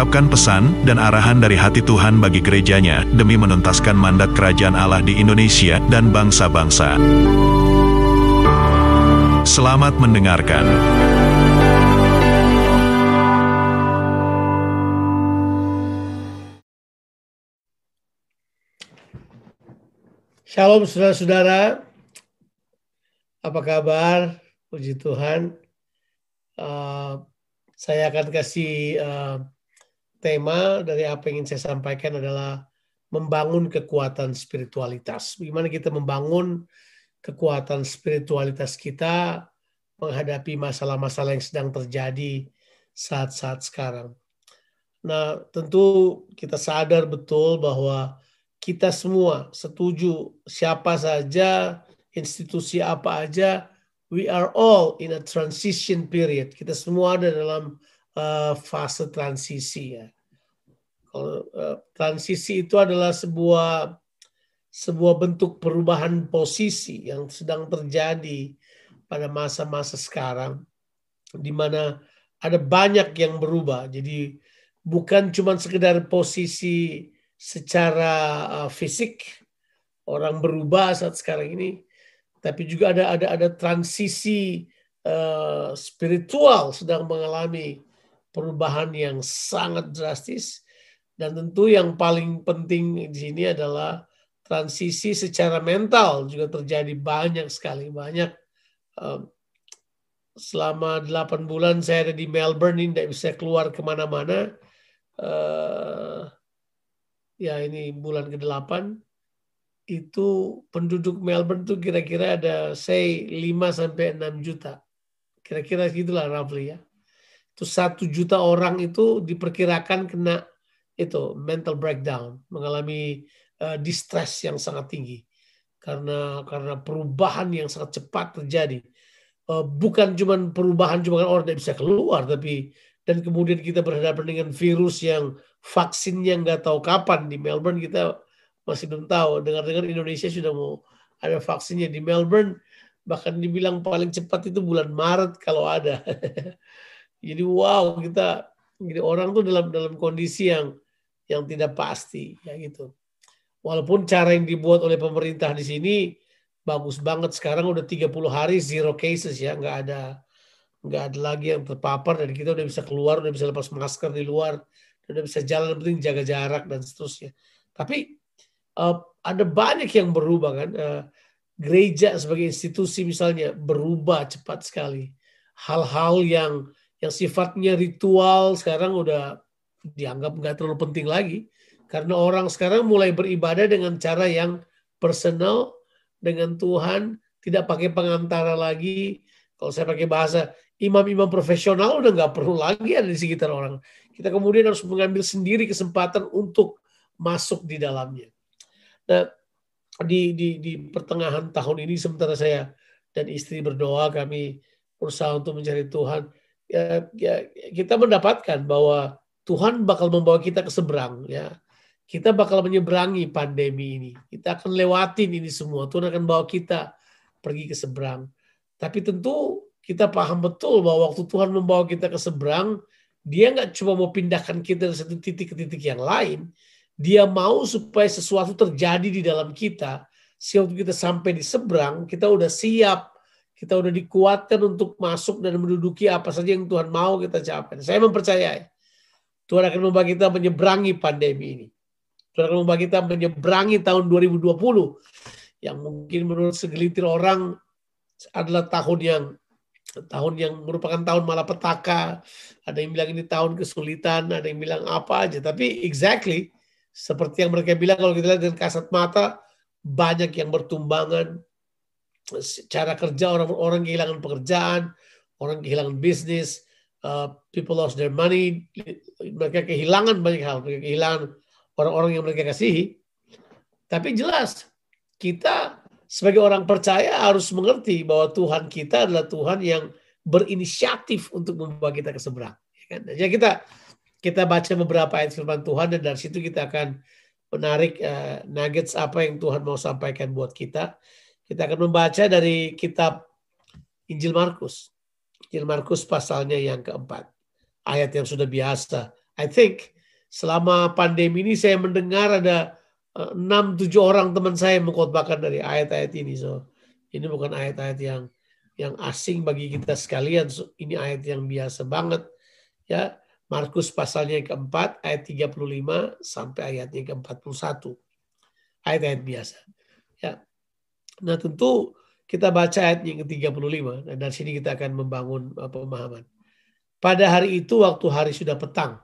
mengungkapkan pesan dan arahan dari hati Tuhan bagi gerejanya demi menuntaskan mandat kerajaan Allah di Indonesia dan bangsa-bangsa. Selamat mendengarkan. Shalom saudara-saudara, apa kabar? Puji Tuhan. Uh, saya akan kasih uh, tema dari apa yang ingin saya sampaikan adalah membangun kekuatan spiritualitas. Bagaimana kita membangun kekuatan spiritualitas kita menghadapi masalah-masalah yang sedang terjadi saat-saat sekarang. Nah, tentu kita sadar betul bahwa kita semua setuju siapa saja, institusi apa aja, we are all in a transition period. Kita semua ada dalam uh, fase transisi ya. Kalau uh, transisi itu adalah sebuah sebuah bentuk perubahan posisi yang sedang terjadi pada masa-masa sekarang di mana ada banyak yang berubah. Jadi bukan cuma sekedar posisi secara uh, fisik orang berubah saat sekarang ini, tapi juga ada ada ada transisi uh, spiritual sedang mengalami perubahan yang sangat drastis dan tentu yang paling penting di sini adalah transisi secara mental juga terjadi banyak sekali banyak uh, selama 8 bulan saya ada di Melbourne ini tidak bisa keluar ke mana-mana uh, ya ini bulan ke-8 itu penduduk Melbourne tuh kira-kira ada say 5 sampai 6 juta. Kira-kira gitulah roughly ya. Itu satu juta orang itu diperkirakan kena itu mental breakdown, mengalami uh, distress yang sangat tinggi karena karena perubahan yang sangat cepat terjadi. Uh, bukan cuma perubahan cuma orang tidak bisa keluar, tapi dan kemudian kita berhadapan dengan virus yang vaksinnya nggak tahu kapan di Melbourne kita masih belum tahu. Dengar-dengar Indonesia sudah mau ada vaksinnya di Melbourne, bahkan dibilang paling cepat itu bulan Maret kalau ada. jadi wow kita jadi orang tuh dalam dalam kondisi yang yang tidak pasti ya gitu. Walaupun cara yang dibuat oleh pemerintah di sini bagus banget. Sekarang udah 30 hari zero cases ya. Nggak ada nggak ada lagi yang terpapar dan kita udah bisa keluar udah bisa lepas masker di luar udah bisa jalan. Penting jaga jarak dan seterusnya. Tapi uh, ada banyak yang berubah kan. Uh, gereja sebagai institusi misalnya berubah cepat sekali. Hal-hal yang yang sifatnya ritual sekarang udah dianggap nggak terlalu penting lagi. Karena orang sekarang mulai beribadah dengan cara yang personal dengan Tuhan tidak pakai pengantara lagi. Kalau saya pakai bahasa imam-imam profesional udah nggak perlu lagi ada di sekitar orang. Kita kemudian harus mengambil sendiri kesempatan untuk masuk di dalamnya. Nah, di, di, di pertengahan tahun ini sementara saya dan istri berdoa kami berusaha untuk mencari Tuhan ya, ya kita mendapatkan bahwa Tuhan bakal membawa kita ke seberang ya kita bakal menyeberangi pandemi ini kita akan lewatin ini semua Tuhan akan bawa kita pergi ke seberang tapi tentu kita paham betul bahwa waktu Tuhan membawa kita ke seberang dia nggak cuma mau pindahkan kita dari satu titik ke titik yang lain dia mau supaya sesuatu terjadi di dalam kita. Sehingga kita sampai di seberang, kita udah siap. Kita udah dikuatkan untuk masuk dan menduduki apa saja yang Tuhan mau kita capai. Saya mempercayai Tuhan akan membawa kita menyeberangi pandemi ini. Tuhan akan membawa kita menyeberangi tahun 2020 yang mungkin menurut segelintir orang adalah tahun yang tahun yang merupakan tahun malapetaka. Ada yang bilang ini tahun kesulitan, ada yang bilang apa aja. Tapi exactly seperti yang mereka bilang kalau kita lihat dengan kasat mata, banyak yang bertumbangan. Cara kerja orang-orang kehilangan pekerjaan, orang kehilangan bisnis, uh, people lost their money, mereka kehilangan banyak hal, mereka kehilangan orang-orang yang mereka kasihi. Tapi jelas, kita sebagai orang percaya harus mengerti bahwa Tuhan kita adalah Tuhan yang berinisiatif untuk membawa kita ke seberang. Ya kan? Jadi kita kita baca beberapa ayat firman Tuhan dan dari situ kita akan menarik uh, nuggets apa yang Tuhan mau sampaikan buat kita. Kita akan membaca dari kitab Injil Markus. Injil Markus pasalnya yang keempat. Ayat yang sudah biasa. I think selama pandemi ini saya mendengar ada Eh, enam tujuh orang teman saya mengkhotbahkan dari ayat-ayat ini. So ini bukan ayat-ayat yang yang asing bagi kita sekalian. So, ini ayat yang biasa banget. Ya, Markus pasalnya yang keempat ayat 35 sampai ayatnya ke-41. Ayat-ayat biasa. Ya. Nah, tentu kita baca ayat yang ke-35 dan dari sini kita akan membangun uh, pemahaman. Pada hari itu waktu hari sudah petang,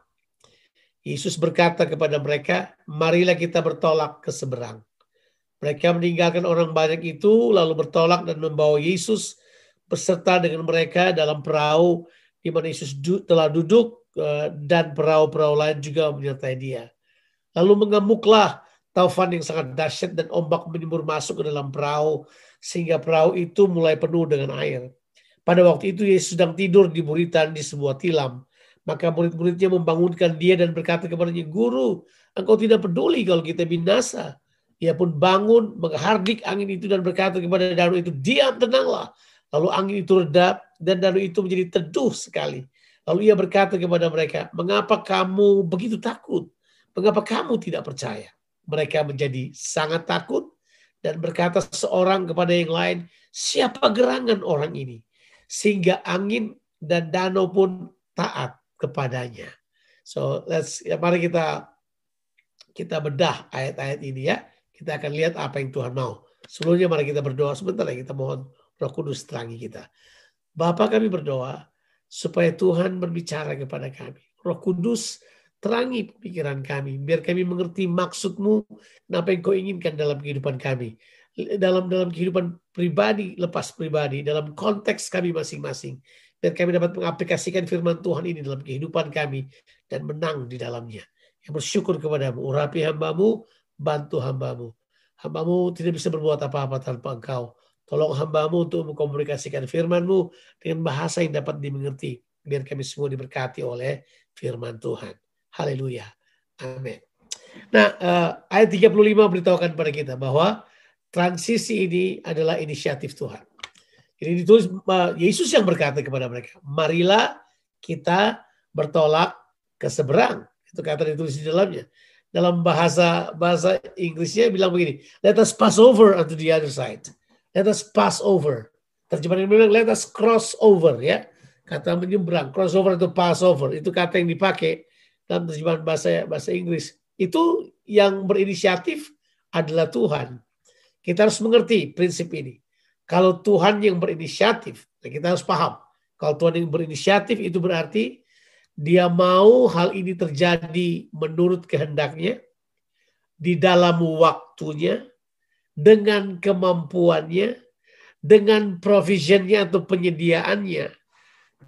Yesus berkata kepada mereka, marilah kita bertolak ke seberang. Mereka meninggalkan orang banyak itu, lalu bertolak dan membawa Yesus beserta dengan mereka dalam perahu di mana Yesus telah duduk eh, dan perahu-perahu lain juga menyertai dia. Lalu mengemuklah taufan yang sangat dahsyat dan ombak menyembur masuk ke dalam perahu sehingga perahu itu mulai penuh dengan air. Pada waktu itu Yesus sedang tidur di buritan di sebuah tilam. Maka murid-muridnya membangunkan dia dan berkata kepadanya, Guru, engkau tidak peduli kalau kita binasa. Ia pun bangun, menghardik angin itu dan berkata kepada danau itu, diam, tenanglah. Lalu angin itu redap dan danau itu menjadi teduh sekali. Lalu ia berkata kepada mereka, mengapa kamu begitu takut? Mengapa kamu tidak percaya? Mereka menjadi sangat takut dan berkata seorang kepada yang lain, siapa gerangan orang ini? Sehingga angin dan danau pun taat kepadanya. So let's ya mari kita kita bedah ayat-ayat ini ya. Kita akan lihat apa yang Tuhan mau. Sebelumnya mari kita berdoa sebentar lagi kita mohon Roh Kudus terangi kita. Bapa kami berdoa supaya Tuhan berbicara kepada kami. Roh Kudus terangi pikiran kami biar kami mengerti maksudmu apa yang kau inginkan dalam kehidupan kami dalam dalam kehidupan pribadi lepas pribadi dalam konteks kami masing-masing dan kami dapat mengaplikasikan firman Tuhan ini dalam kehidupan kami dan menang di dalamnya. Yang bersyukur kepadamu, urapi hambamu, bantu hambamu. Hambamu tidak bisa berbuat apa-apa tanpa engkau. Tolong hambamu untuk mengkomunikasikan firmanmu dengan bahasa yang dapat dimengerti. Biar kami semua diberkati oleh firman Tuhan. Haleluya. Amin. Nah, uh, ayat 35 beritahukan kepada kita bahwa transisi ini adalah inisiatif Tuhan. Jadi ditulis Yesus yang berkata kepada mereka, marilah kita bertolak ke seberang. Itu kata ditulis di dalamnya. Dalam bahasa bahasa Inggrisnya bilang begini, let us pass over onto the other side. Let us pass over. Terjemahan ini bilang let us cross over ya. Kata menyeberang, cross over atau pass over itu kata yang dipakai dalam terjemahan bahasa bahasa Inggris. Itu yang berinisiatif adalah Tuhan. Kita harus mengerti prinsip ini. Kalau Tuhan yang berinisiatif, nah kita harus paham. Kalau Tuhan yang berinisiatif itu berarti dia mau hal ini terjadi menurut kehendaknya, di dalam waktunya, dengan kemampuannya, dengan provisionnya atau penyediaannya.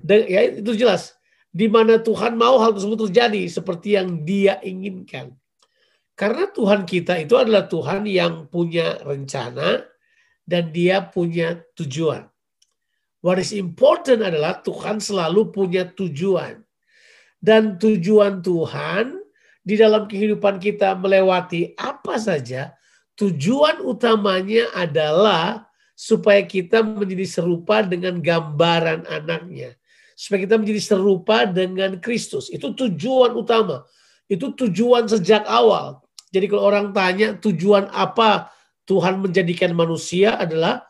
Dan, ya itu jelas. Di mana Tuhan mau hal tersebut terjadi seperti yang dia inginkan. Karena Tuhan kita itu adalah Tuhan yang punya rencana, dan dia punya tujuan. What is important adalah Tuhan selalu punya tujuan. Dan tujuan Tuhan di dalam kehidupan kita melewati apa saja, tujuan utamanya adalah supaya kita menjadi serupa dengan gambaran anaknya. Supaya kita menjadi serupa dengan Kristus. Itu tujuan utama. Itu tujuan sejak awal. Jadi kalau orang tanya tujuan apa Tuhan menjadikan manusia adalah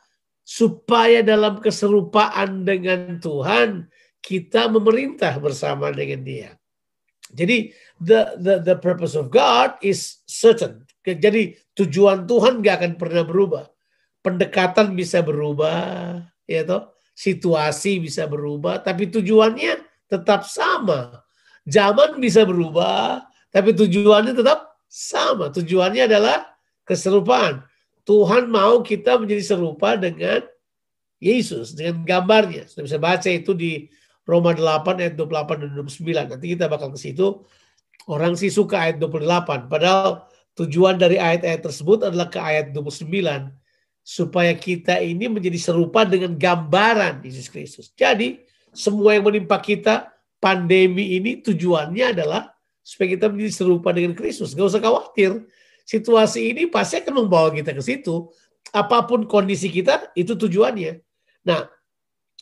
supaya dalam keserupaan dengan Tuhan kita memerintah bersama dengan Dia. Jadi the the the purpose of God is certain. Jadi tujuan Tuhan gak akan pernah berubah. Pendekatan bisa berubah, ya toh. Situasi bisa berubah, tapi tujuannya tetap sama. Zaman bisa berubah, tapi tujuannya tetap sama. Tujuannya adalah keserupaan. Tuhan mau kita menjadi serupa dengan Yesus, dengan gambarnya. Sudah bisa baca itu di Roma 8 ayat 28 dan 29. Nanti kita bakal ke situ. Orang sih suka ayat 28. Padahal Tujuan dari ayat-ayat tersebut adalah ke ayat 29 supaya kita ini menjadi serupa dengan gambaran Yesus Kristus. Jadi semua yang menimpa kita pandemi ini tujuannya adalah supaya kita menjadi serupa dengan Kristus. Gak usah khawatir. Situasi ini pasti akan membawa kita ke situ. Apa pun kondisi kita, itu tujuannya. Nah,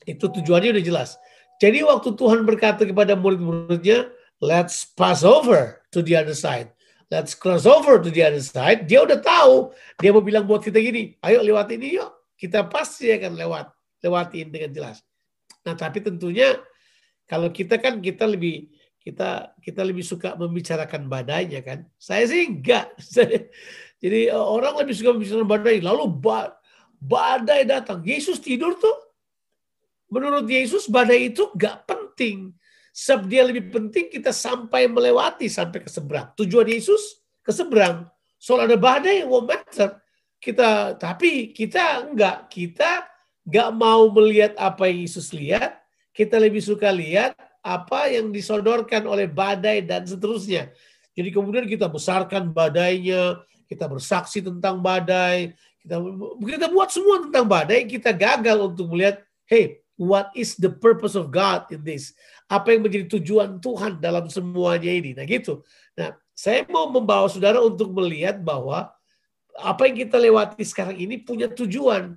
itu tujuannya udah jelas. Jadi waktu Tuhan berkata kepada murid-muridnya, let's pass over to the other side let's cross over to the other side. Dia udah tahu. Dia mau bilang buat kita gini, ayo lewat ini yuk. Kita pasti akan lewat. Lewatin dengan jelas. Nah tapi tentunya kalau kita kan kita lebih kita kita lebih suka membicarakan badainya kan. Saya sih enggak. Jadi eh, orang lebih suka membicarakan badai. Lalu badai datang. Yesus tidur tuh. Menurut Yesus badai itu enggak penting. Sebab dia lebih penting kita sampai melewati sampai ke seberang. Tujuan Yesus ke seberang. Soal ada badai yang matter. Kita tapi kita enggak, kita enggak mau melihat apa yang Yesus lihat. Kita lebih suka lihat apa yang disodorkan oleh badai dan seterusnya. Jadi kemudian kita besarkan badainya, kita bersaksi tentang badai, kita kita buat semua tentang badai, kita gagal untuk melihat, hey, what is the purpose of God in this? Apa yang menjadi tujuan Tuhan dalam semuanya ini. Nah gitu. Nah saya mau membawa saudara untuk melihat bahwa apa yang kita lewati sekarang ini punya tujuan.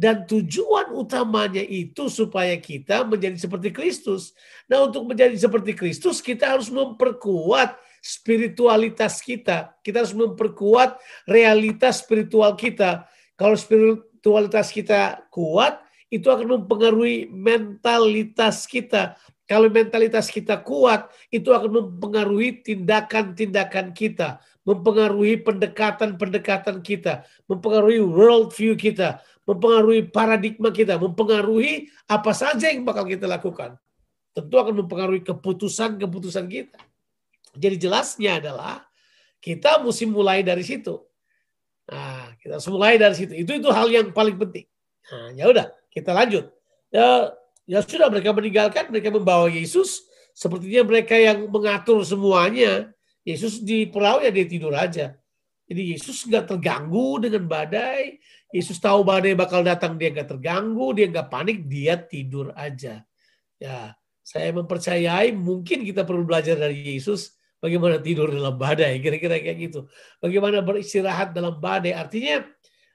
Dan tujuan utamanya itu supaya kita menjadi seperti Kristus. Nah untuk menjadi seperti Kristus kita harus memperkuat spiritualitas kita. Kita harus memperkuat realitas spiritual kita. Kalau spiritualitas kita kuat, itu akan mempengaruhi mentalitas kita. Kalau mentalitas kita kuat, itu akan mempengaruhi tindakan-tindakan kita, mempengaruhi pendekatan-pendekatan kita, mempengaruhi world view kita, mempengaruhi paradigma kita, mempengaruhi apa saja yang bakal kita lakukan. Tentu akan mempengaruhi keputusan-keputusan kita. Jadi jelasnya adalah kita mesti mulai dari situ. Nah, kita mulai dari situ. Itu itu hal yang paling penting. Nah, ya udah, kita lanjut. Ya, Ya sudah mereka meninggalkan, mereka membawa Yesus. Sepertinya mereka yang mengatur semuanya. Yesus di perahu ya dia tidur aja. Jadi Yesus nggak terganggu dengan badai. Yesus tahu badai bakal datang, dia nggak terganggu, dia nggak panik, dia tidur aja. Ya, saya mempercayai mungkin kita perlu belajar dari Yesus bagaimana tidur dalam badai, kira-kira kayak gitu. Bagaimana beristirahat dalam badai. Artinya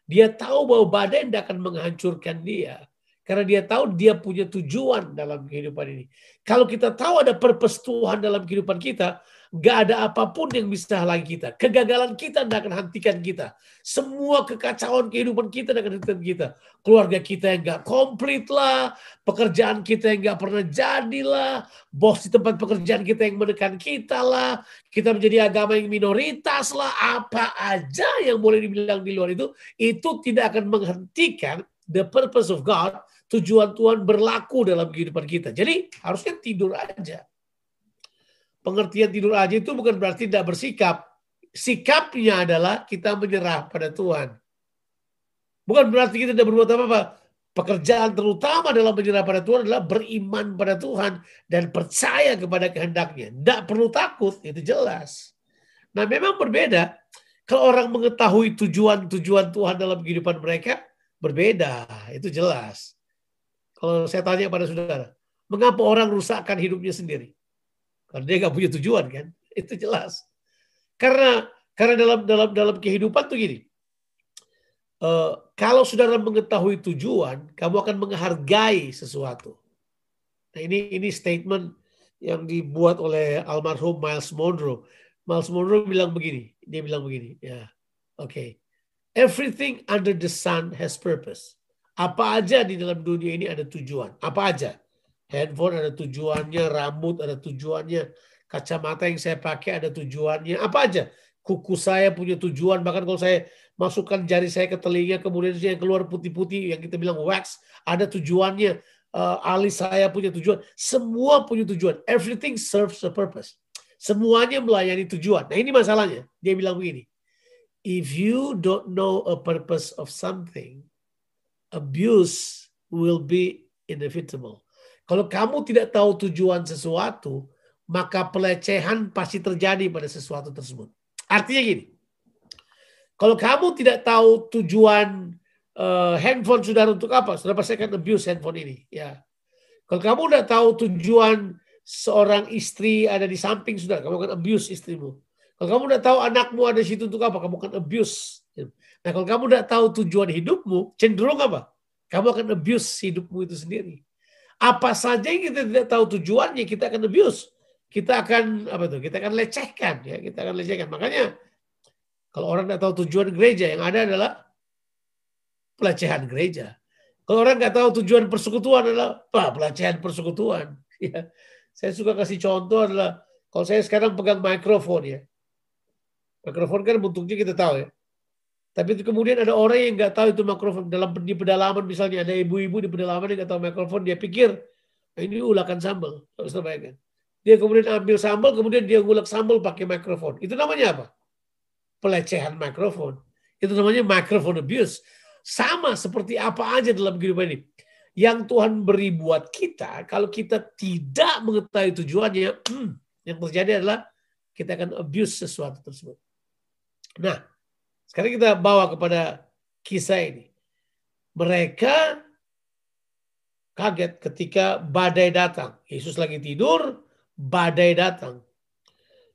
dia tahu bahwa badai tidak akan menghancurkan dia. Karena dia tahu dia punya tujuan dalam kehidupan ini. Kalau kita tahu ada purpose Tuhan dalam kehidupan kita, gak ada apa pun yang bisa halangi kita. Kegagalan kita tidak akan hentikan kita. Semua kekacauan kehidupan kita tidak akan hentikan kita. Keluarga kita yang gak komplit lah. Pekerjaan kita yang gak pernah jadilah. Bos di tempat pekerjaan kita yang menekan kita lah. Kita menjadi agama yang minoritas lah. Apa aja yang boleh dibilang di luar itu. Itu tidak akan menghentikan the purpose of God tujuan Tuhan berlaku dalam kehidupan kita. Jadi harusnya tidur aja. Pengertian tidur aja itu bukan berarti tidak bersikap. Sikapnya adalah kita menyerah pada Tuhan. Bukan berarti kita tidak berbuat apa-apa. Pekerjaan terutama dalam menyerah pada Tuhan adalah beriman pada Tuhan dan percaya kepada kehendaknya. Tidak perlu takut, itu jelas. Nah memang berbeda. Kalau orang mengetahui tujuan-tujuan Tuhan dalam kehidupan mereka, berbeda. Itu jelas. Kalau saya tanya pada saudara, mengapa orang rusakkan hidupnya sendiri? Karena dia nggak punya tujuan kan? Itu jelas. Karena karena dalam dalam dalam kehidupan tuh gini. Uh, kalau saudara mengetahui tujuan, kamu akan menghargai sesuatu. Nah ini ini statement yang dibuat oleh almarhum Miles Monroe. Miles Monroe bilang begini, dia bilang begini, ya, oke, okay. Everything under the sun has purpose. Apa aja di dalam dunia ini ada tujuan. Apa aja. Handphone ada tujuannya, rambut ada tujuannya, kacamata yang saya pakai ada tujuannya. Apa aja. Kuku saya punya tujuan. Bahkan kalau saya masukkan jari saya ke telinga, kemudian yang keluar putih-putih, yang kita bilang wax, ada tujuannya. Uh, alis saya punya tujuan. Semua punya tujuan. Everything serves a purpose. Semuanya melayani tujuan. Nah ini masalahnya. Dia bilang begini. If you don't know a purpose of something, abuse will be inevitable. Kalau kamu tidak tahu tujuan sesuatu, maka pelecehan pasti terjadi pada sesuatu tersebut. Artinya gini, Kalau kamu tidak tahu tujuan uh, handphone saudara untuk apa, saudara pasti akan abuse handphone ini. Ya. Kalau kamu udah tahu tujuan seorang istri ada di samping saudara, kamu akan abuse istrimu. Kalau kamu udah tahu anakmu ada di situ untuk apa, kamu akan abuse. Nah kalau kamu udah tahu tujuan hidupmu, cenderung apa? Kamu akan abuse hidupmu itu sendiri. Apa saja yang kita tidak tahu tujuannya, kita akan abuse. Kita akan apa itu? Kita akan lecehkan ya, kita akan lecehkan. Makanya kalau orang tidak tahu tujuan gereja, yang ada adalah pelecehan gereja. Kalau orang nggak tahu tujuan persekutuan adalah apa? Pelecehan persekutuan. Ya. Saya suka kasih contoh adalah kalau saya sekarang pegang mikrofon ya. Mikrofon kan bentuknya kita tahu ya. Tapi kemudian ada orang yang nggak tahu itu mikrofon dalam di pedalaman misalnya ada ibu-ibu di pedalaman yang nggak tahu mikrofon dia pikir nah ini ulakan sambal. Harus. Dia kemudian ambil sambal kemudian dia ngulek sambal pakai mikrofon. Itu namanya apa? Pelecehan mikrofon. Itu namanya microphone abuse. Sama seperti apa aja dalam kehidupan ini. Yang Tuhan beri buat kita, kalau kita tidak mengetahui tujuannya, yang terjadi adalah kita akan abuse sesuatu tersebut. Nah, sekarang kita bawa kepada kisah ini. Mereka kaget ketika badai datang. Yesus lagi tidur, badai datang.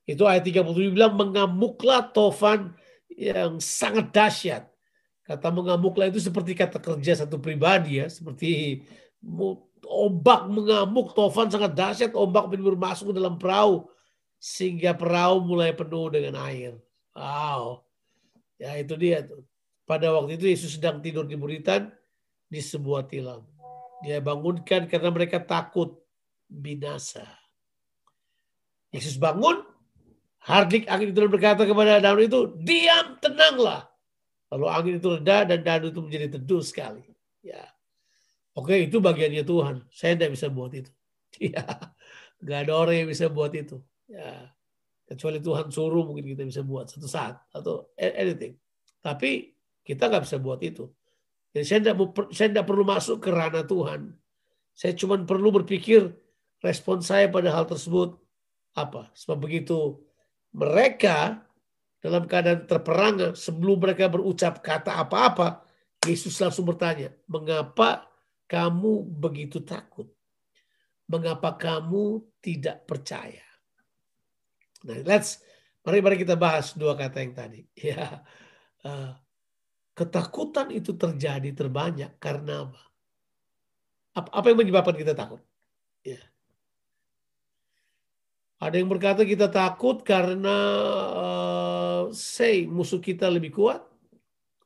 Itu ayat 37 bilang mengamuklah tofan yang sangat dahsyat. Kata mengamuklah itu seperti kata kerja satu pribadi ya, seperti ombak mengamuk, tofan sangat dahsyat, ombak masuk ke dalam perahu sehingga perahu mulai penuh dengan air. Wow. Ya itu dia tuh. Pada waktu itu Yesus sedang tidur di buritan di sebuah tilam. Dia bangunkan karena mereka takut binasa. Yesus bangun, hardik angin itu berkata kepada daun itu, diam, tenanglah. Lalu angin itu reda dan danau itu menjadi teduh sekali. Ya. Oke, itu bagiannya Tuhan. Saya tidak bisa buat itu. Ya. Gak ada orang yang bisa buat itu. Ya. Kecuali Tuhan suruh mungkin kita bisa buat satu saat atau anything. Tapi kita nggak bisa buat itu. Jadi saya tidak, saya perlu masuk ke ranah Tuhan. Saya cuma perlu berpikir respon saya pada hal tersebut apa. Sebab begitu mereka dalam keadaan terperangah sebelum mereka berucap kata apa-apa, Yesus langsung bertanya, mengapa kamu begitu takut? Mengapa kamu tidak percaya? Nah, let's mari mari kita bahas dua kata yang tadi. Ya, uh, ketakutan itu terjadi terbanyak karena apa? Apa yang menyebabkan kita takut? Ya. Ada yang berkata kita takut karena uh, say musuh kita lebih kuat.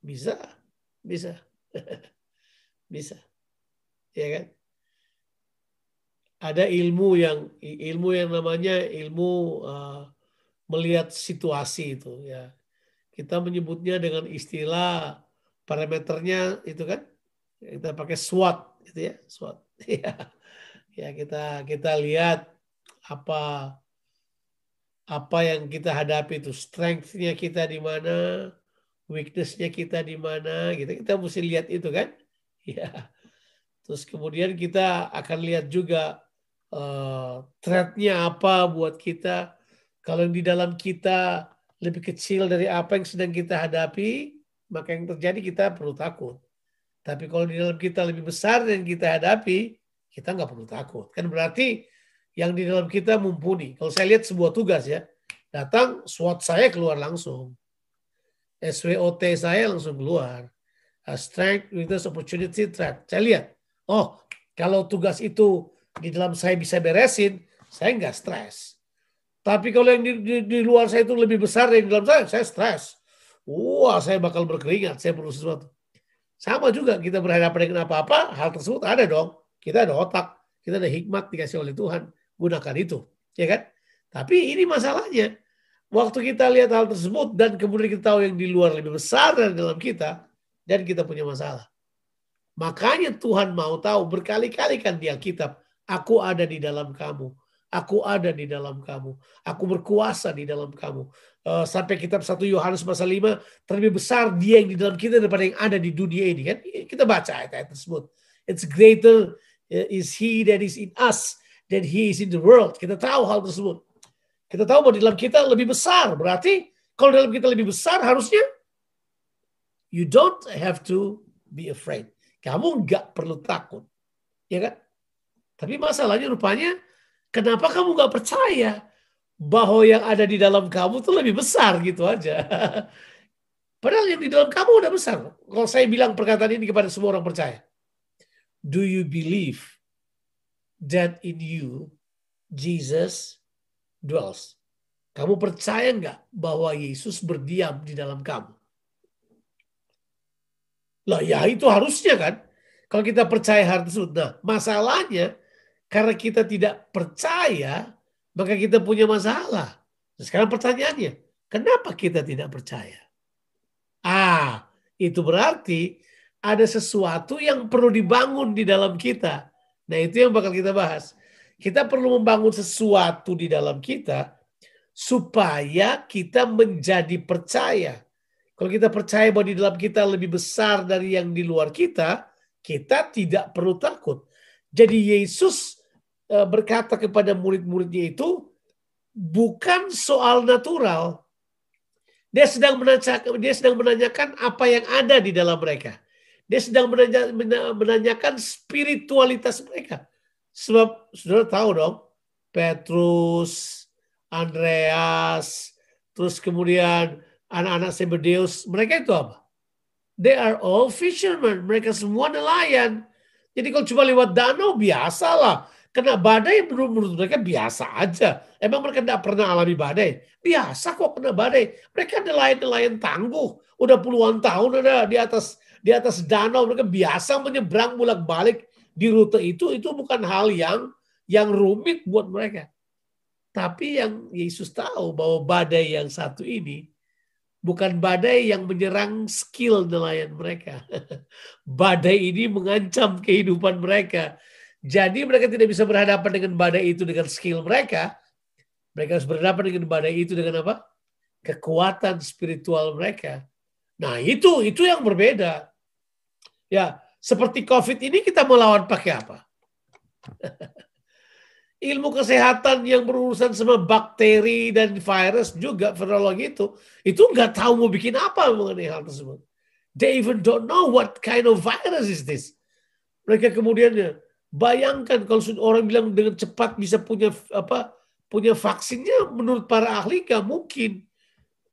Bisa, bisa, bisa, ya kan? Ada ilmu yang ilmu yang namanya ilmu uh, melihat situasi itu ya. Kita menyebutnya dengan istilah parameternya itu kan kita pakai SWOT gitu ya SWOT ya ya kita kita lihat apa apa yang kita hadapi itu strength-nya kita di mana, weakness-nya kita di mana, gitu. Kita mesti lihat itu kan. Ya. Terus kemudian kita akan lihat juga uh, apa buat kita. Kalau di dalam kita lebih kecil dari apa yang sedang kita hadapi, maka yang terjadi kita perlu takut. Tapi kalau di dalam kita lebih besar yang kita hadapi, kita nggak perlu takut. Kan berarti yang di dalam kita mumpuni. Kalau saya lihat sebuah tugas ya, datang SWOT saya keluar langsung. SWOT saya langsung keluar. strength, weakness, opportunity, threat. Saya lihat, oh kalau tugas itu di dalam saya bisa beresin, saya nggak stres. Tapi kalau yang di, di, di luar saya itu lebih besar dari di dalam saya, saya stres. Wah, saya bakal berkeringat, saya perlu sesuatu. Sama juga kita berhadapan dengan apa-apa, hal tersebut ada dong. Kita ada otak, kita ada hikmat dikasih oleh Tuhan gunakan itu, ya kan? Tapi ini masalahnya. Waktu kita lihat hal tersebut dan kemudian kita tahu yang di luar lebih besar dari dalam kita dan kita punya masalah. Makanya Tuhan mau tahu berkali-kali kan di Alkitab, aku ada di dalam kamu. Aku ada di dalam kamu. Aku berkuasa di dalam kamu. Uh, sampai kitab 1 Yohanes pasal 5, terlebih besar dia yang di dalam kita daripada yang ada di dunia ini. kan Kita baca ayat-ayat tersebut. It's greater uh, is he that is in us than he is in the world. Kita tahu hal tersebut. Kita tahu bahwa di dalam kita lebih besar. Berarti kalau dalam kita lebih besar harusnya You don't have to be afraid. Kamu nggak perlu takut. Ya kan? Tapi masalahnya rupanya, kenapa kamu nggak percaya bahwa yang ada di dalam kamu tuh lebih besar gitu aja. Padahal yang di dalam kamu udah besar. Kalau saya bilang perkataan ini kepada semua orang percaya. Do you believe that in you Jesus dwells? Kamu percaya nggak bahwa Yesus berdiam di dalam kamu? Lah ya itu harusnya kan. Kalau kita percaya hal tersebut. Nah masalahnya karena kita tidak percaya maka kita punya masalah. Nah, sekarang pertanyaannya, kenapa kita tidak percaya? Ah, itu berarti ada sesuatu yang perlu dibangun di dalam kita. Nah itu yang bakal kita bahas. Kita perlu membangun sesuatu di dalam kita supaya kita menjadi percaya. Kalau kita percaya bahwa di dalam kita lebih besar dari yang di luar kita, kita tidak perlu takut. Jadi Yesus berkata kepada murid-muridnya itu bukan soal natural. Dia sedang menanyakan, dia sedang menanyakan apa yang ada di dalam mereka. Dia sedang menanyakan spiritualitas mereka. Sebab saudara tahu dong, Petrus, Andreas, terus kemudian anak-anak Zebedeus, mereka itu apa? They are all fishermen. Mereka semua nelayan. Jadi kalau cuma lewat danau biasalah. Kena badai menurut, mereka biasa aja. Emang mereka tidak pernah alami badai? Biasa kok kena badai. Mereka nelayan-nelayan tangguh. Udah puluhan tahun ada di atas di atas danau. Mereka biasa menyeberang bolak-balik di rute itu. Itu bukan hal yang yang rumit buat mereka. Tapi yang Yesus tahu bahwa badai yang satu ini bukan badai yang menyerang skill nelayan mereka. badai ini mengancam kehidupan mereka. Jadi mereka tidak bisa berhadapan dengan badai itu dengan skill mereka. Mereka harus berhadapan dengan badai itu dengan apa? Kekuatan spiritual mereka. Nah itu itu yang berbeda. Ya seperti COVID ini kita melawan pakai apa? ilmu kesehatan yang berurusan sama bakteri dan virus juga virologi itu itu nggak tahu mau bikin apa mengenai hal tersebut. They even don't know what kind of virus is this. Mereka kemudian ya, bayangkan kalau orang bilang dengan cepat bisa punya apa punya vaksinnya menurut para ahli nggak mungkin.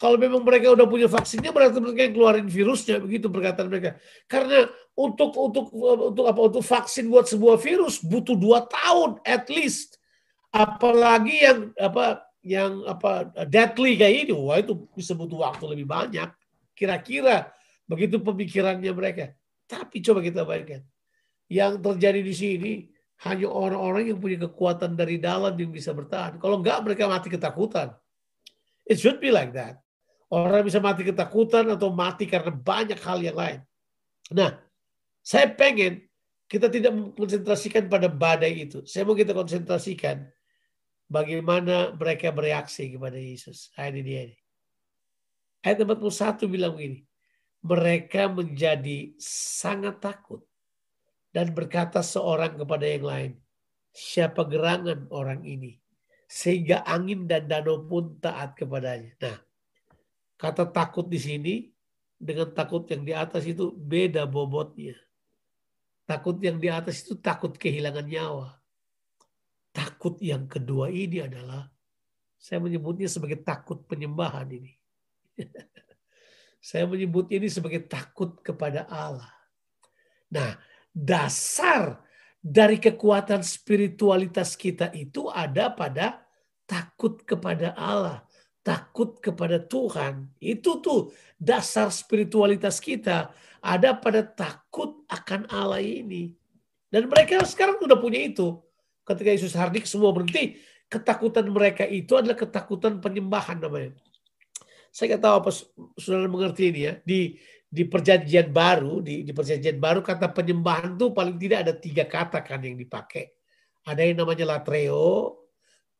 Kalau memang mereka udah punya vaksinnya berarti mereka yang keluarin virusnya begitu perkataan mereka. Karena untuk untuk untuk apa untuk vaksin buat sebuah virus butuh dua tahun at least apalagi yang apa yang apa deadly kayak ini wah itu bisa butuh waktu lebih banyak kira-kira begitu pemikirannya mereka tapi coba kita bayangkan yang terjadi di sini hanya orang-orang yang punya kekuatan dari dalam yang bisa bertahan kalau enggak mereka mati ketakutan it should be like that orang bisa mati ketakutan atau mati karena banyak hal yang lain nah saya pengen kita tidak mengkonsentrasikan pada badai itu. Saya mau kita konsentrasikan bagaimana mereka bereaksi kepada Yesus. Nah, ini dia ini. Ayat 41 bilang begini. Mereka menjadi sangat takut dan berkata seorang kepada yang lain, siapa gerangan orang ini? Sehingga angin dan danau pun taat kepadanya. Nah, kata takut di sini dengan takut yang di atas itu beda bobotnya. Takut yang di atas itu takut kehilangan nyawa Takut yang kedua ini adalah saya menyebutnya sebagai takut penyembahan ini. saya menyebutnya ini sebagai takut kepada Allah. Nah, dasar dari kekuatan spiritualitas kita itu ada pada takut kepada Allah, takut kepada Tuhan. Itu tuh dasar spiritualitas kita ada pada takut akan Allah ini. Dan mereka sekarang sudah punya itu ketika Yesus hadir semua berhenti. Ketakutan mereka itu adalah ketakutan penyembahan namanya. Saya nggak tahu apa saudara mengerti ini ya. Di di perjanjian baru, di, di perjanjian baru kata penyembahan itu paling tidak ada tiga kata kan yang dipakai. Ada yang namanya latreo,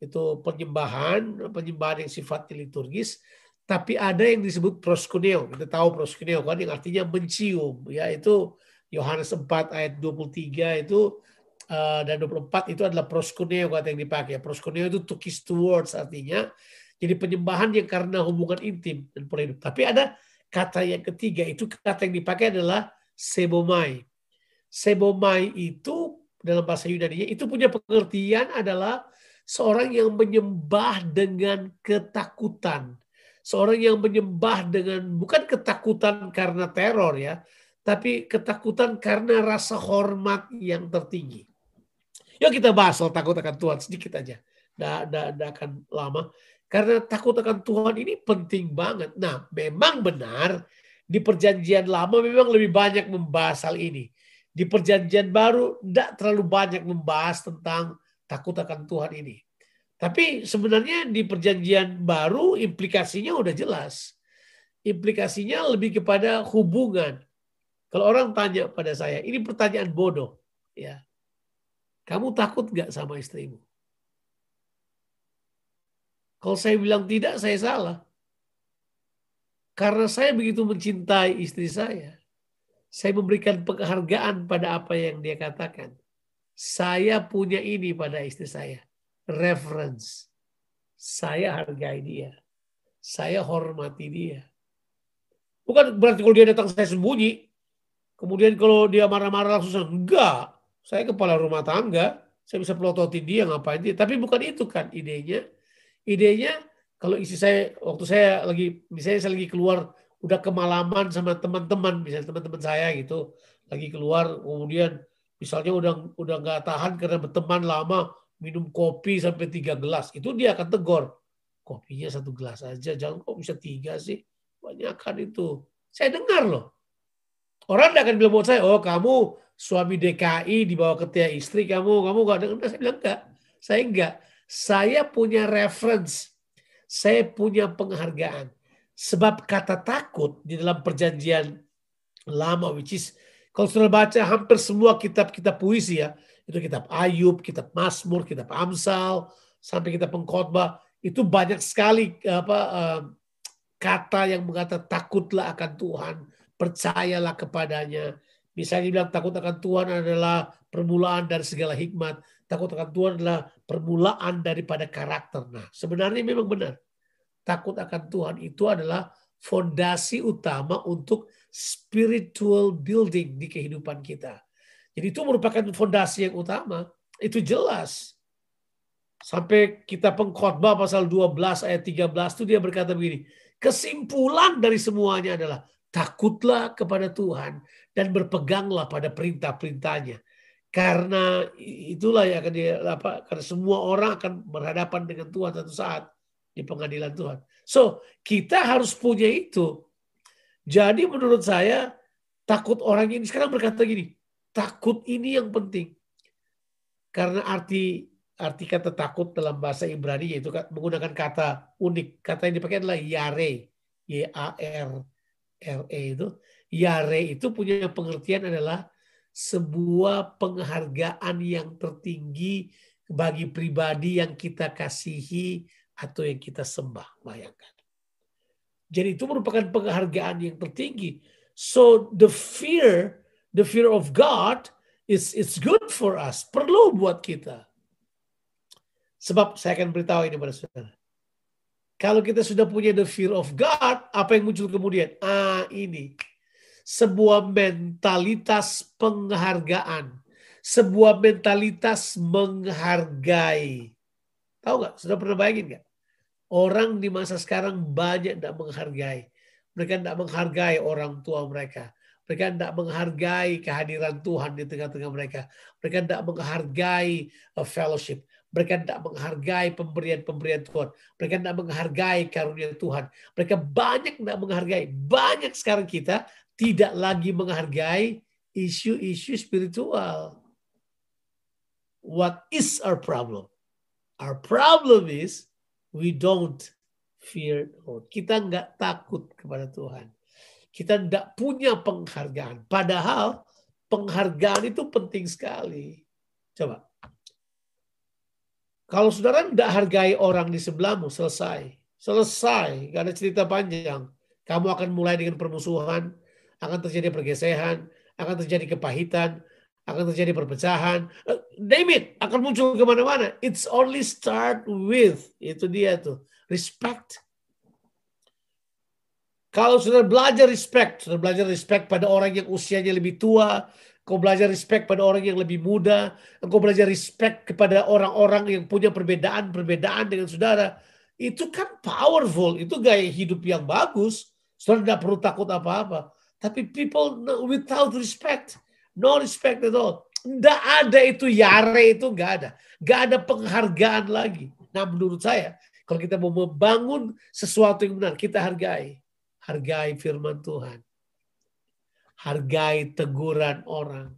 itu penyembahan, penyembahan yang sifatnya liturgis. Tapi ada yang disebut proskuneo. Kita tahu proskuneo kan yang artinya mencium. ya Itu Yohanes 4 ayat 23 itu uh, dan 24 itu adalah proskuneo kata yang dipakai. Proskuneo itu to kiss towards artinya jadi penyembahan yang karena hubungan intim dan pola hidup. Tapi ada kata yang ketiga itu kata yang dipakai adalah sebomai. Sebomai itu dalam bahasa Yunani itu punya pengertian adalah seorang yang menyembah dengan ketakutan. Seorang yang menyembah dengan bukan ketakutan karena teror ya, tapi ketakutan karena rasa hormat yang tertinggi. Yuk kita bahas soal takut akan Tuhan sedikit aja. Tidak akan lama. Karena takut akan Tuhan ini penting banget. Nah, memang benar di perjanjian lama memang lebih banyak membahas hal ini. Di perjanjian baru tidak terlalu banyak membahas tentang takut akan Tuhan ini. Tapi sebenarnya di perjanjian baru implikasinya udah jelas. Implikasinya lebih kepada hubungan. Kalau orang tanya pada saya, ini pertanyaan bodoh. ya Kamu takut nggak sama istrimu? Kalau saya bilang tidak, saya salah. Karena saya begitu mencintai istri saya. Saya memberikan penghargaan pada apa yang dia katakan. Saya punya ini pada istri saya. Reference. Saya hargai dia. Saya hormati dia. Bukan berarti kalau dia datang saya sembunyi. Kemudian kalau dia marah-marah langsung enggak. Saya kepala rumah tangga. Saya bisa pelototin dia ngapain dia. Tapi bukan itu kan idenya idenya kalau isi saya waktu saya lagi misalnya saya lagi keluar udah kemalaman sama teman-teman misalnya teman-teman saya gitu lagi keluar kemudian misalnya udah udah nggak tahan karena berteman lama minum kopi sampai tiga gelas itu dia akan tegur kopinya satu gelas aja jangan kok bisa tiga sih banyak kan itu. Saya dengar loh. Orang tidak akan bilang buat saya oh kamu suami DKI dibawa ke istri kamu kamu gak dengar. Saya bilang enggak saya enggak saya punya reference, saya punya penghargaan. Sebab kata takut di dalam perjanjian lama, which is kalau sudah baca hampir semua kitab-kitab puisi ya, itu kitab Ayub, kitab Mazmur, kitab Amsal, sampai kitab Pengkhotbah, itu banyak sekali apa uh, kata yang mengata takutlah akan Tuhan, percayalah kepadanya. Misalnya bilang takut akan Tuhan adalah permulaan dari segala hikmat. Takut akan Tuhan adalah permulaan daripada karakter. Nah, sebenarnya memang benar. Takut akan Tuhan itu adalah fondasi utama untuk spiritual building di kehidupan kita. Jadi itu merupakan fondasi yang utama. Itu jelas. Sampai kita pengkhotbah pasal 12 ayat 13 itu dia berkata begini. Kesimpulan dari semuanya adalah takutlah kepada Tuhan dan berpeganglah pada perintah-perintahnya karena itulah yang akan dia apa karena semua orang akan berhadapan dengan Tuhan satu saat di pengadilan Tuhan. So, kita harus punya itu. Jadi menurut saya takut orang ini sekarang berkata gini, takut ini yang penting. Karena arti arti kata takut dalam bahasa Ibrani yaitu menggunakan kata unik. Kata yang dipakai adalah yare. Y A R R E itu. Yare itu punya pengertian adalah sebuah penghargaan yang tertinggi bagi pribadi yang kita kasihi atau yang kita sembah. Bayangkan. Jadi itu merupakan penghargaan yang tertinggi. So the fear, the fear of God is it's good for us. Perlu buat kita. Sebab saya akan beritahu ini pada saudara. Kalau kita sudah punya the fear of God, apa yang muncul kemudian? Ah, ini sebuah mentalitas penghargaan, sebuah mentalitas menghargai. Tahu nggak? Sudah pernah bayangin nggak? Orang di masa sekarang banyak tidak menghargai. Mereka tidak menghargai orang tua mereka. Mereka tidak menghargai kehadiran Tuhan di tengah-tengah mereka. Mereka tidak menghargai a fellowship. Mereka tidak menghargai pemberian-pemberian Tuhan. Mereka tidak menghargai karunia Tuhan. Mereka banyak tidak menghargai. Banyak sekarang kita tidak lagi menghargai isu-isu spiritual. What is our problem? Our problem is we don't fear God. Kita nggak takut kepada Tuhan. Kita nggak punya penghargaan. Padahal penghargaan itu penting sekali. Coba. Kalau saudara tidak hargai orang di sebelahmu, selesai. Selesai. Gak ada cerita panjang. Kamu akan mulai dengan permusuhan akan terjadi pergeseran, akan terjadi kepahitan, akan terjadi perpecahan. Uh, name it, akan muncul ke mana-mana. It's only start with, itu dia tuh, respect. Kalau sudah belajar respect, sudah belajar respect pada orang yang usianya lebih tua, kau belajar respect pada orang yang lebih muda, engkau belajar respect kepada orang-orang yang punya perbedaan-perbedaan dengan saudara, itu kan powerful, itu gaya hidup yang bagus. Saudara tidak perlu takut apa-apa. Tapi people without respect, no respect at all. Tidak ada itu yare itu nggak ada. Nggak ada penghargaan lagi. Nah menurut saya, kalau kita mau membangun sesuatu yang benar, kita hargai. Hargai firman Tuhan. Hargai teguran orang.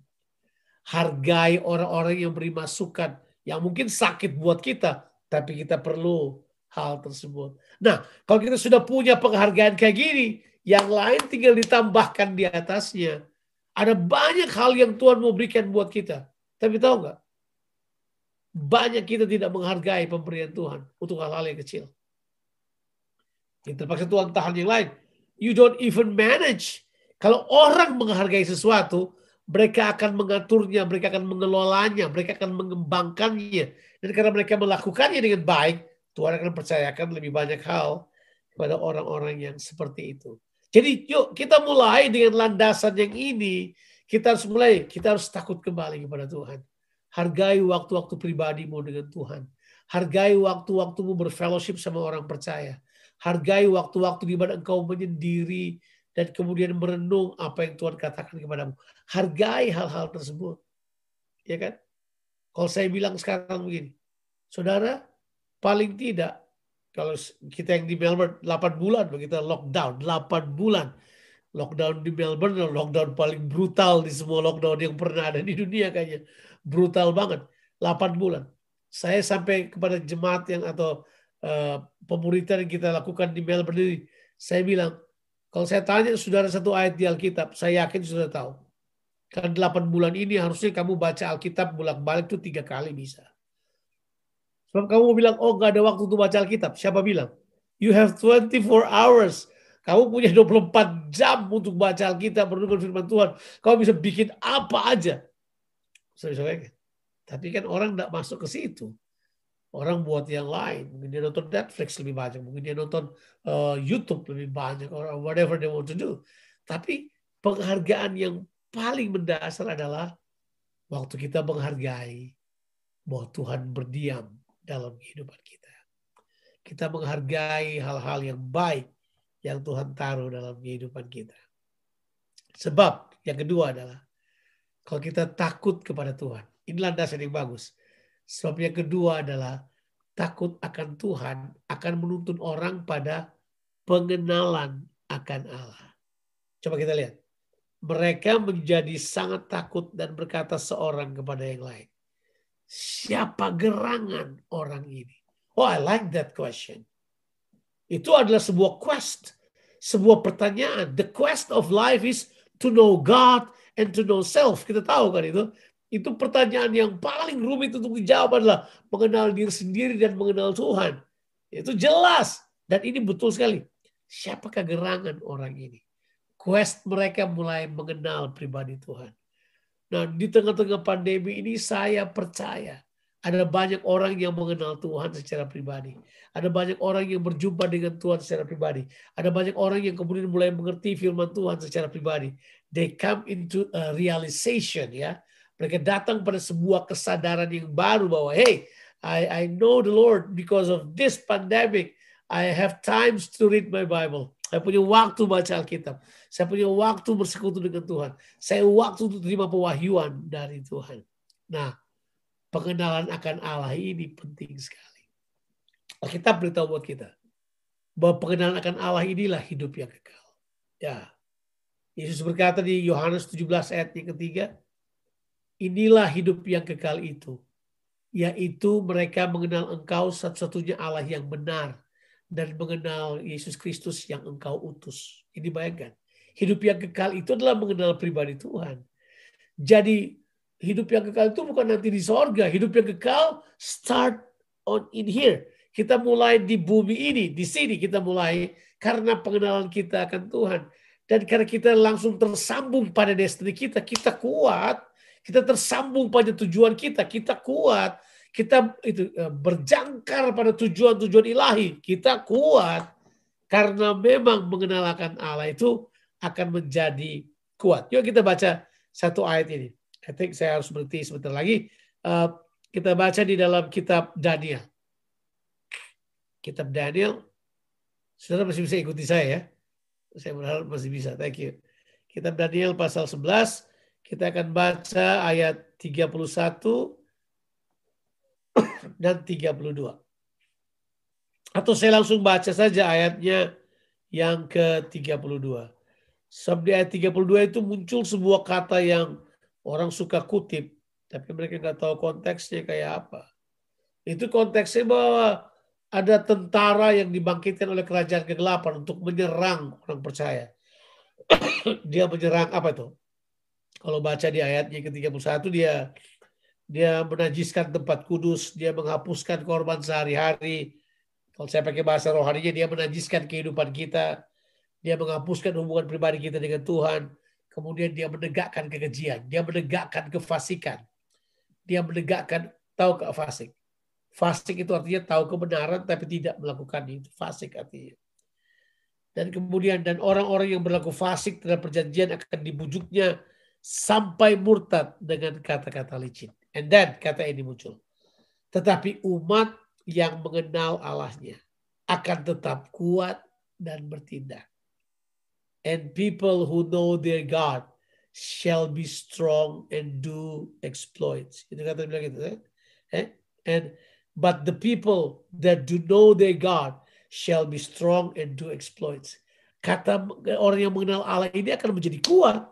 Hargai orang-orang yang beri masukan. Yang mungkin sakit buat kita, tapi kita perlu hal tersebut. Nah, kalau kita sudah punya penghargaan kayak gini, yang lain tinggal ditambahkan di atasnya. Ada banyak hal yang Tuhan mau berikan buat kita. Tapi tahu nggak? Banyak kita tidak menghargai pemberian Tuhan untuk hal-hal yang kecil. Yang terpaksa Tuhan tahan yang lain. You don't even manage. Kalau orang menghargai sesuatu, mereka akan mengaturnya, mereka akan mengelolanya, mereka akan mengembangkannya. Dan karena mereka melakukannya dengan baik, Tuhan akan percayakan lebih banyak hal kepada orang-orang yang seperti itu. Jadi yuk kita mulai dengan landasan yang ini. Kita harus mulai, kita harus takut kembali kepada Tuhan. Hargai waktu-waktu pribadimu dengan Tuhan. Hargai waktu-waktumu berfellowship sama orang percaya. Hargai waktu-waktu di mana engkau menyendiri dan kemudian merenung apa yang Tuhan katakan kepadamu. Hargai hal-hal tersebut. Ya kan? Kalau saya bilang sekarang begini, saudara, paling tidak kalau kita yang di Melbourne 8 bulan begitu lockdown 8 bulan. Lockdown di Melbourne lockdown paling brutal di semua lockdown yang pernah ada di dunia kayaknya. Brutal banget 8 bulan. Saya sampai kepada jemaat yang atau uh, pemuritan yang kita lakukan di Melbourne ini saya bilang kalau saya tanya saudara satu ayat di Alkitab saya yakin sudah tahu. Karena 8 bulan ini harusnya kamu baca Alkitab bolak-balik itu tiga kali bisa Sebab kamu bilang, oh gak ada waktu untuk baca Alkitab. Siapa bilang? You have 24 hours. Kamu punya 24 jam untuk baca Alkitab, merenungkan firman Tuhan. Kamu bisa bikin apa aja. Tapi kan orang tidak masuk ke situ. Orang buat yang lain. Mungkin dia nonton Netflix lebih banyak. Mungkin dia nonton uh, YouTube lebih banyak. Or whatever they want to do. Tapi penghargaan yang paling mendasar adalah waktu kita menghargai bahwa Tuhan berdiam dalam kehidupan kita. Kita menghargai hal-hal yang baik yang Tuhan taruh dalam kehidupan kita. Sebab yang kedua adalah kalau kita takut kepada Tuhan. Inilah dasar yang bagus. Sebab yang kedua adalah takut akan Tuhan akan menuntun orang pada pengenalan akan Allah. Coba kita lihat. Mereka menjadi sangat takut dan berkata seorang kepada yang lain. Siapa gerangan orang ini? Oh, I like that question. Itu adalah sebuah quest, sebuah pertanyaan. The quest of life is to know God and to know self. Kita tahu kan itu. Itu pertanyaan yang paling rumit untuk dijawab adalah mengenal diri sendiri dan mengenal Tuhan. Itu jelas. Dan ini betul sekali. Siapakah gerangan orang ini? Quest mereka mulai mengenal pribadi Tuhan. Nah, di tengah-tengah pandemi ini saya percaya ada banyak orang yang mengenal Tuhan secara pribadi. Ada banyak orang yang berjumpa dengan Tuhan secara pribadi. Ada banyak orang yang kemudian mulai mengerti firman Tuhan secara pribadi. They come into a realization ya. Mereka datang pada sebuah kesadaran yang baru bahwa hey, I I know the Lord because of this pandemic. I have times to read my Bible. Saya punya waktu baca Alkitab. Saya punya waktu bersekutu dengan Tuhan. Saya waktu untuk terima pewahyuan dari Tuhan. Nah, pengenalan akan Allah ini penting sekali. Alkitab beritahu buat kita bahwa pengenalan akan Allah inilah hidup yang kekal. Ya. Yesus berkata di Yohanes 17 ayat yang ketiga, inilah hidup yang kekal itu, yaitu mereka mengenal engkau satu-satunya Allah yang benar dan mengenal Yesus Kristus yang engkau utus. Ini bayangkan. Hidup yang kekal itu adalah mengenal pribadi Tuhan. Jadi hidup yang kekal itu bukan nanti di sorga. Hidup yang kekal start on in here. Kita mulai di bumi ini, di sini kita mulai karena pengenalan kita akan Tuhan. Dan karena kita langsung tersambung pada destiny kita, kita kuat. Kita tersambung pada tujuan kita, kita kuat kita itu eh, berjangkar pada tujuan-tujuan ilahi, kita kuat Karena memang mengenal akan Allah itu akan menjadi kuat. Yuk kita baca satu ayat ini. I think saya harus berhenti sebentar lagi. Uh, kita baca di dalam kitab Daniel. Kitab Daniel. Saudara masih bisa ikuti saya ya. Saya berharap masih bisa. Thank you. Kitab Daniel pasal 11. Kita akan baca ayat 31 dan 32. Atau saya langsung baca saja ayatnya yang ke-32. Sebab di ayat 32 itu muncul sebuah kata yang orang suka kutip, tapi mereka nggak tahu konteksnya kayak apa. Itu konteksnya bahwa ada tentara yang dibangkitkan oleh kerajaan kegelapan untuk menyerang orang percaya. dia menyerang apa itu? Kalau baca di ayatnya ke-31 dia dia menajiskan tempat kudus, dia menghapuskan korban sehari-hari. Kalau saya pakai bahasa rohaninya dia menajiskan kehidupan kita, dia menghapuskan hubungan pribadi kita dengan Tuhan, kemudian dia menegakkan kekejian, dia menegakkan kefasikan. Dia menegakkan tahu ke fasik. Fasik itu artinya tahu kebenaran tapi tidak melakukan itu. Fasik artinya. Dan kemudian dan orang-orang yang berlaku fasik terhadap perjanjian akan dibujuknya sampai murtad dengan kata-kata licin. And then kata ini muncul. Tetapi umat yang mengenal Allahnya akan tetap kuat dan bertindak. And people who know their God shall be strong and do exploits. Itu kata bilang gitu. Eh? eh? And but the people that do know their God shall be strong and do exploits. Kata orang yang mengenal Allah ini akan menjadi kuat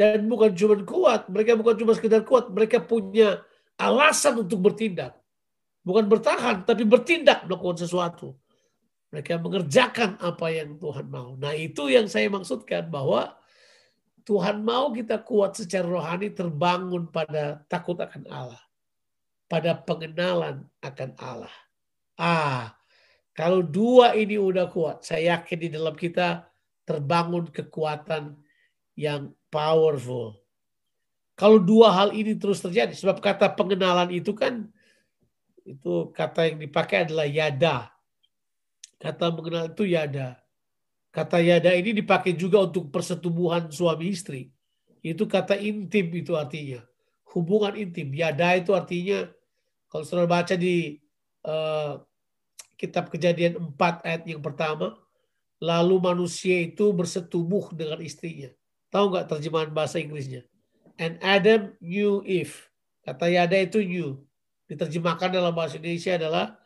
dan bukan cuma kuat, mereka bukan cuma sekedar kuat, mereka punya alasan untuk bertindak. Bukan bertahan, tapi bertindak melakukan sesuatu. Mereka mengerjakan apa yang Tuhan mau. Nah itu yang saya maksudkan bahwa Tuhan mau kita kuat secara rohani terbangun pada takut akan Allah. Pada pengenalan akan Allah. Ah, kalau dua ini udah kuat, saya yakin di dalam kita terbangun kekuatan yang powerful. Kalau dua hal ini terus terjadi, sebab kata pengenalan itu kan itu kata yang dipakai adalah yada. Kata mengenal itu yada. Kata yada ini dipakai juga untuk persetubuhan suami istri. Itu kata intim itu artinya. Hubungan intim. Yada itu artinya kalau saudara baca di uh, kitab kejadian 4 ayat yang pertama. Lalu manusia itu bersetubuh dengan istrinya. Tahu nggak terjemahan bahasa Inggrisnya? And Adam knew Eve. Kata Yada itu knew. Diterjemahkan dalam bahasa Indonesia adalah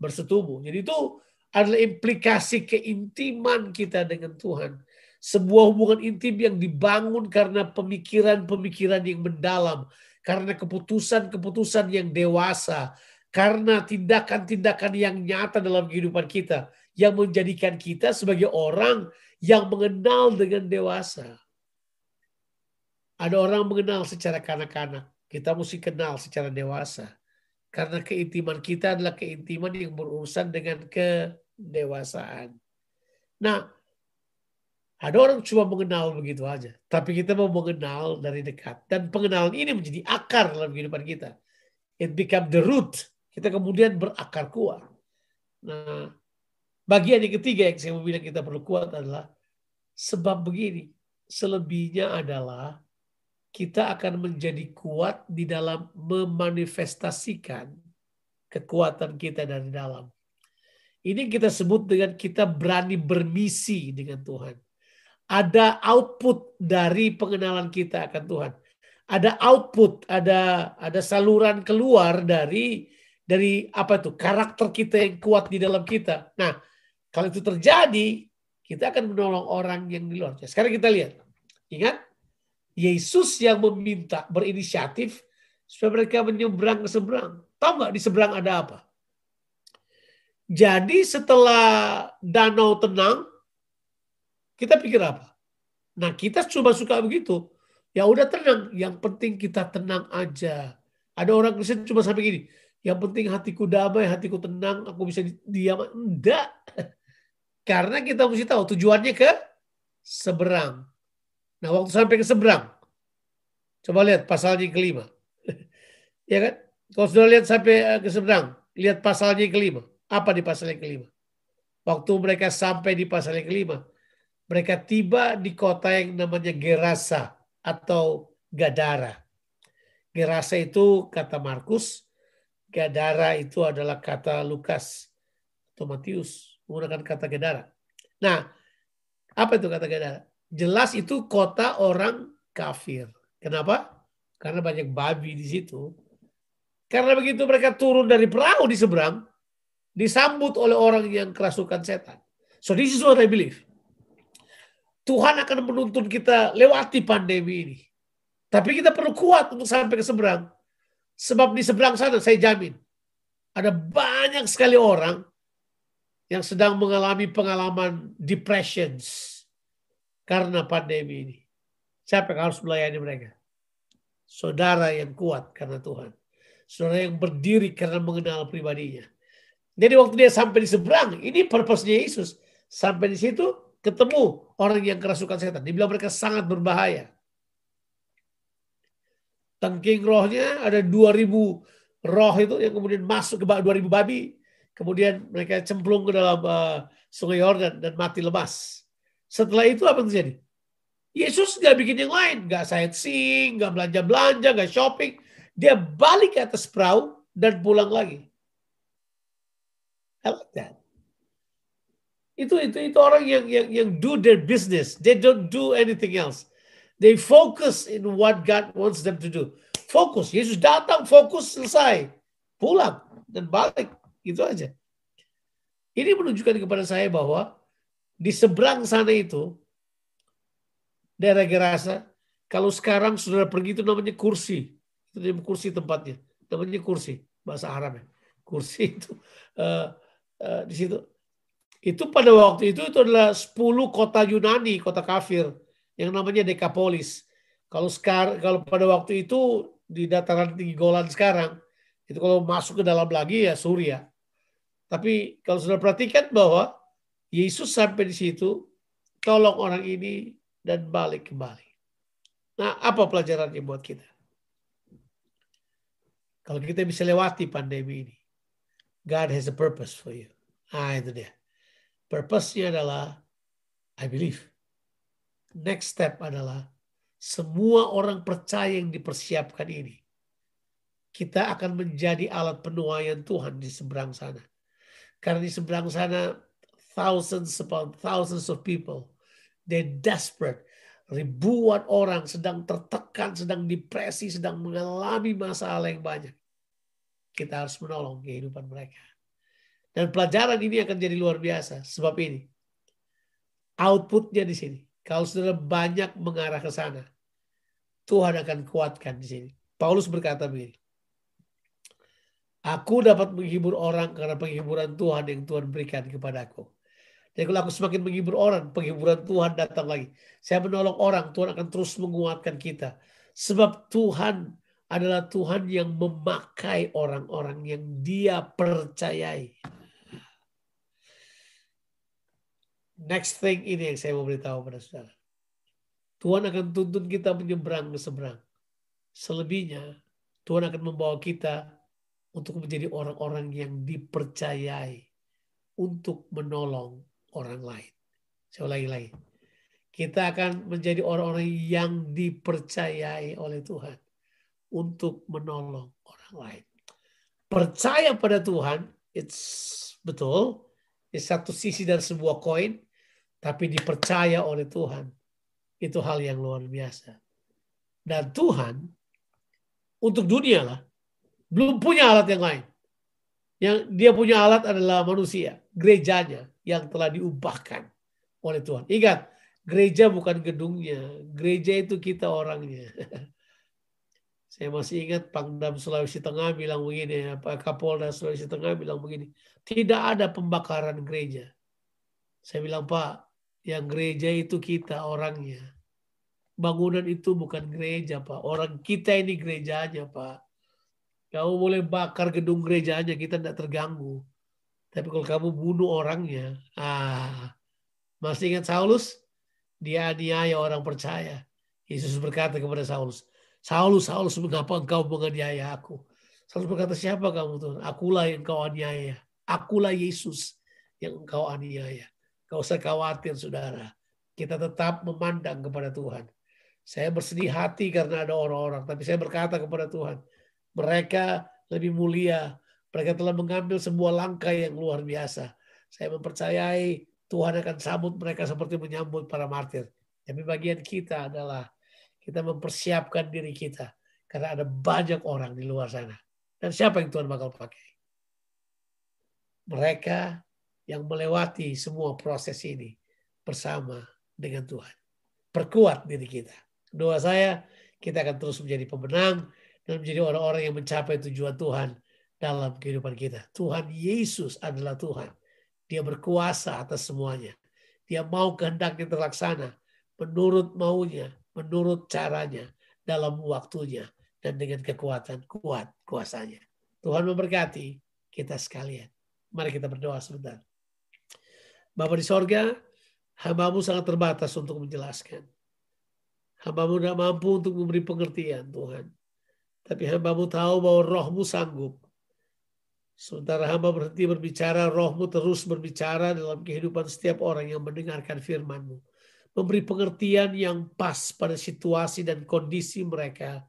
bersetubuh. Jadi itu adalah implikasi keintiman kita dengan Tuhan. Sebuah hubungan intim yang dibangun karena pemikiran-pemikiran yang mendalam. Karena keputusan-keputusan yang dewasa. Karena tindakan-tindakan yang nyata dalam kehidupan kita. Yang menjadikan kita sebagai orang yang mengenal dengan dewasa. Ada orang mengenal secara kanak-kanak. Kita mesti kenal secara dewasa. Karena keintiman kita adalah keintiman yang berurusan dengan kedewasaan. Nah, ada orang cuma mengenal begitu aja. Tapi kita mau mengenal dari dekat. Dan pengenalan ini menjadi akar dalam kehidupan kita. It become the root. Kita kemudian berakar kuat. Nah, bagian yang ketiga yang saya mau bilang kita perlu kuat adalah sebab begini. Selebihnya adalah kita akan menjadi kuat di dalam memanifestasikan kekuatan kita dari dalam. Ini kita sebut dengan kita berani bermisi dengan Tuhan. Ada output dari pengenalan kita akan Tuhan. Ada output, ada ada saluran keluar dari dari apa itu karakter kita yang kuat di dalam kita. Nah, kalau itu terjadi, kita akan menolong orang yang di luar. Sekarang kita lihat. Ingat, Yesus yang meminta berinisiatif supaya mereka menyeberang ke seberang. Tahu nggak di seberang ada apa? Jadi setelah danau tenang, kita pikir apa? Nah kita cuma suka begitu. Ya udah tenang, yang penting kita tenang aja. Ada orang Kristen cuma sampai gini, yang penting hatiku damai, hatiku tenang, aku bisa diam. Enggak. Karena kita mesti tahu tujuannya ke seberang. Nah waktu sampai ke seberang, coba lihat pasalnya kelima. ya kan? Kalau sudah lihat sampai eh, ke seberang, lihat pasalnya kelima. Apa di pasal yang kelima? Waktu mereka sampai di pasal yang kelima, mereka tiba di kota yang namanya Gerasa atau Gadara. Gerasa itu kata Markus, Gadara itu adalah kata Lukas atau Matius menggunakan kata Gadara. Nah, apa itu kata Gadara? Jelas itu kota orang kafir. Kenapa? Karena banyak babi di situ. Karena begitu mereka turun dari perahu di seberang, disambut oleh orang yang kerasukan setan. So this is what I believe. Tuhan akan menuntun kita lewati pandemi ini. Tapi kita perlu kuat untuk sampai ke seberang. Sebab di seberang sana saya jamin ada banyak sekali orang yang sedang mengalami pengalaman depressions karena pandemi ini. Siapa yang harus melayani mereka? Saudara yang kuat karena Tuhan. Saudara yang berdiri karena mengenal pribadinya. Jadi waktu dia sampai di seberang, ini purpose-nya Yesus. Sampai di situ ketemu orang yang kerasukan setan. Dibilang mereka sangat berbahaya. Tengking rohnya ada 2000 roh itu yang kemudian masuk ke 2000 babi. Kemudian mereka cemplung ke dalam uh, sungai Yordan dan mati lemas. Setelah itu apa yang terjadi? Yesus nggak bikin yang lain, nggak sightseeing, nggak belanja-belanja, nggak shopping. Dia balik ke atas perahu dan pulang lagi. I like that. Itu itu itu orang yang yang yang do their business. They don't do anything else. They focus in what God wants them to do. Fokus. Yesus datang, fokus, selesai. Pulang dan balik. Gitu aja. Ini menunjukkan kepada saya bahwa di seberang sana itu, daerah Gerasa, kalau sekarang saudara pergi itu namanya kursi. Itu kursi tempatnya. Namanya kursi bahasa Arab ya. Kursi itu uh, uh, di situ. Itu pada waktu itu itu adalah 10 kota Yunani, kota kafir yang namanya Dekapolis. Kalau sekarang kalau pada waktu itu di dataran tinggi Golan sekarang itu kalau masuk ke dalam lagi ya Suria. Tapi kalau sudah perhatikan bahwa Yesus sampai di situ tolong orang ini dan balik kembali. Nah, apa pelajarannya buat kita? Kalau kita bisa lewati pandemi ini, God has a purpose for you. Ah, itu dia. Purpose-nya adalah, I believe. Next step adalah, semua orang percaya yang dipersiapkan ini. Kita akan menjadi alat penuaian Tuhan di seberang sana. Karena di seberang sana, thousands upon thousands of people, they're desperate ribuan orang sedang tertekan, sedang depresi, sedang mengalami masalah yang banyak kita harus menolong kehidupan mereka. Dan pelajaran ini akan jadi luar biasa. Sebab ini, outputnya di sini. Kalau sudah banyak mengarah ke sana, Tuhan akan kuatkan di sini. Paulus berkata begini, Aku dapat menghibur orang karena penghiburan Tuhan yang Tuhan berikan kepadaku. Dan kalau aku semakin menghibur orang, penghiburan Tuhan datang lagi. Saya menolong orang, Tuhan akan terus menguatkan kita. Sebab Tuhan adalah Tuhan yang memakai orang-orang yang dia percayai. Next thing ini yang saya mau beritahu pada saudara. Tuhan akan tuntun kita menyeberang ke seberang. Selebihnya, Tuhan akan membawa kita untuk menjadi orang-orang yang dipercayai untuk menolong orang lain. Saya ulangi lagi. Kita akan menjadi orang-orang yang dipercayai oleh Tuhan untuk menolong orang lain. Percaya pada Tuhan, it's betul, it's satu sisi dari sebuah koin, tapi dipercaya oleh Tuhan. Itu hal yang luar biasa. Dan Tuhan, untuk dunia lah, belum punya alat yang lain. Yang dia punya alat adalah manusia, gerejanya yang telah diubahkan oleh Tuhan. Ingat, gereja bukan gedungnya, gereja itu kita orangnya. Saya masih ingat Pangdam Sulawesi Tengah bilang begini, apa Kapolda Sulawesi Tengah bilang begini, tidak ada pembakaran gereja. Saya bilang Pak, yang gereja itu kita orangnya. Bangunan itu bukan gereja Pak, orang kita ini gerejanya Pak. Kamu boleh bakar gedung gerejanya, kita tidak terganggu. Tapi kalau kamu bunuh orangnya, ah, masih ingat Saulus? Dia aniaya orang percaya. Yesus berkata kepada Saulus, Saulus, Saulus, mengapa engkau menganiaya aku? Saulus berkata, siapa kamu Tuhan? Akulah yang kau aniaya. Akulah Yesus yang engkau aniaya. Kau usah khawatir saudara. Kita tetap memandang kepada Tuhan. Saya bersedih hati karena ada orang-orang. Tapi saya berkata kepada Tuhan. Mereka lebih mulia. Mereka telah mengambil sebuah langkah yang luar biasa. Saya mempercayai Tuhan akan sambut mereka seperti menyambut para martir. Tapi bagian kita adalah kita mempersiapkan diri kita. Karena ada banyak orang di luar sana. Dan siapa yang Tuhan bakal pakai? Mereka yang melewati semua proses ini bersama dengan Tuhan. Perkuat diri kita. Doa saya, kita akan terus menjadi pemenang dan menjadi orang-orang yang mencapai tujuan Tuhan dalam kehidupan kita. Tuhan Yesus adalah Tuhan. Dia berkuasa atas semuanya. Dia mau kehendaknya terlaksana menurut maunya, menurut caranya, dalam waktunya, dan dengan kekuatan kuat kuasanya. Tuhan memberkati kita sekalian. Mari kita berdoa sebentar. Bapa di sorga, hambamu sangat terbatas untuk menjelaskan. Hambamu tidak mampu untuk memberi pengertian Tuhan. Tapi hambamu tahu bahwa rohmu sanggup. Sementara hamba berhenti berbicara, rohmu terus berbicara dalam kehidupan setiap orang yang mendengarkan firmanmu. Memberi pengertian yang pas pada situasi dan kondisi mereka.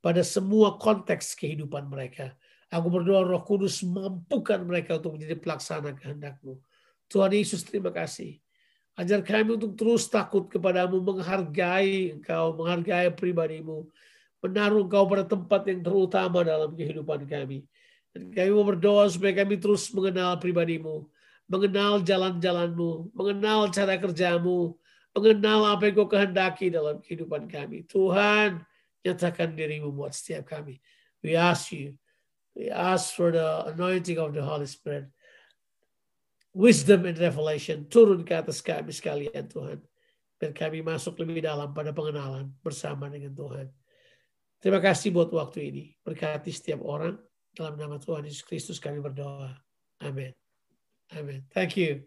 Pada semua konteks kehidupan mereka. Aku berdoa roh kudus mampukan mereka untuk menjadi pelaksana kehendakmu. Tuhan Yesus terima kasih. Ajar kami untuk terus takut kepadamu, menghargai engkau, menghargai pribadimu. Menaruh engkau pada tempat yang terutama dalam kehidupan kami. Dan kami mau berdoa supaya kami terus mengenal pribadimu. Mengenal jalan-jalanmu, mengenal cara kerjamu, mengenal apa yang kau kehendaki dalam kehidupan kami. Tuhan, nyatakan dirimu buat setiap kami. We ask you, we ask for the anointing of the Holy Spirit wisdom and revelation turun ke atas kami sekalian Tuhan. Biar kami masuk lebih dalam pada pengenalan bersama dengan Tuhan. Terima kasih buat waktu ini. Berkati setiap orang. Dalam nama Tuhan Yesus Kristus kami berdoa. Amin. Amin. Thank you.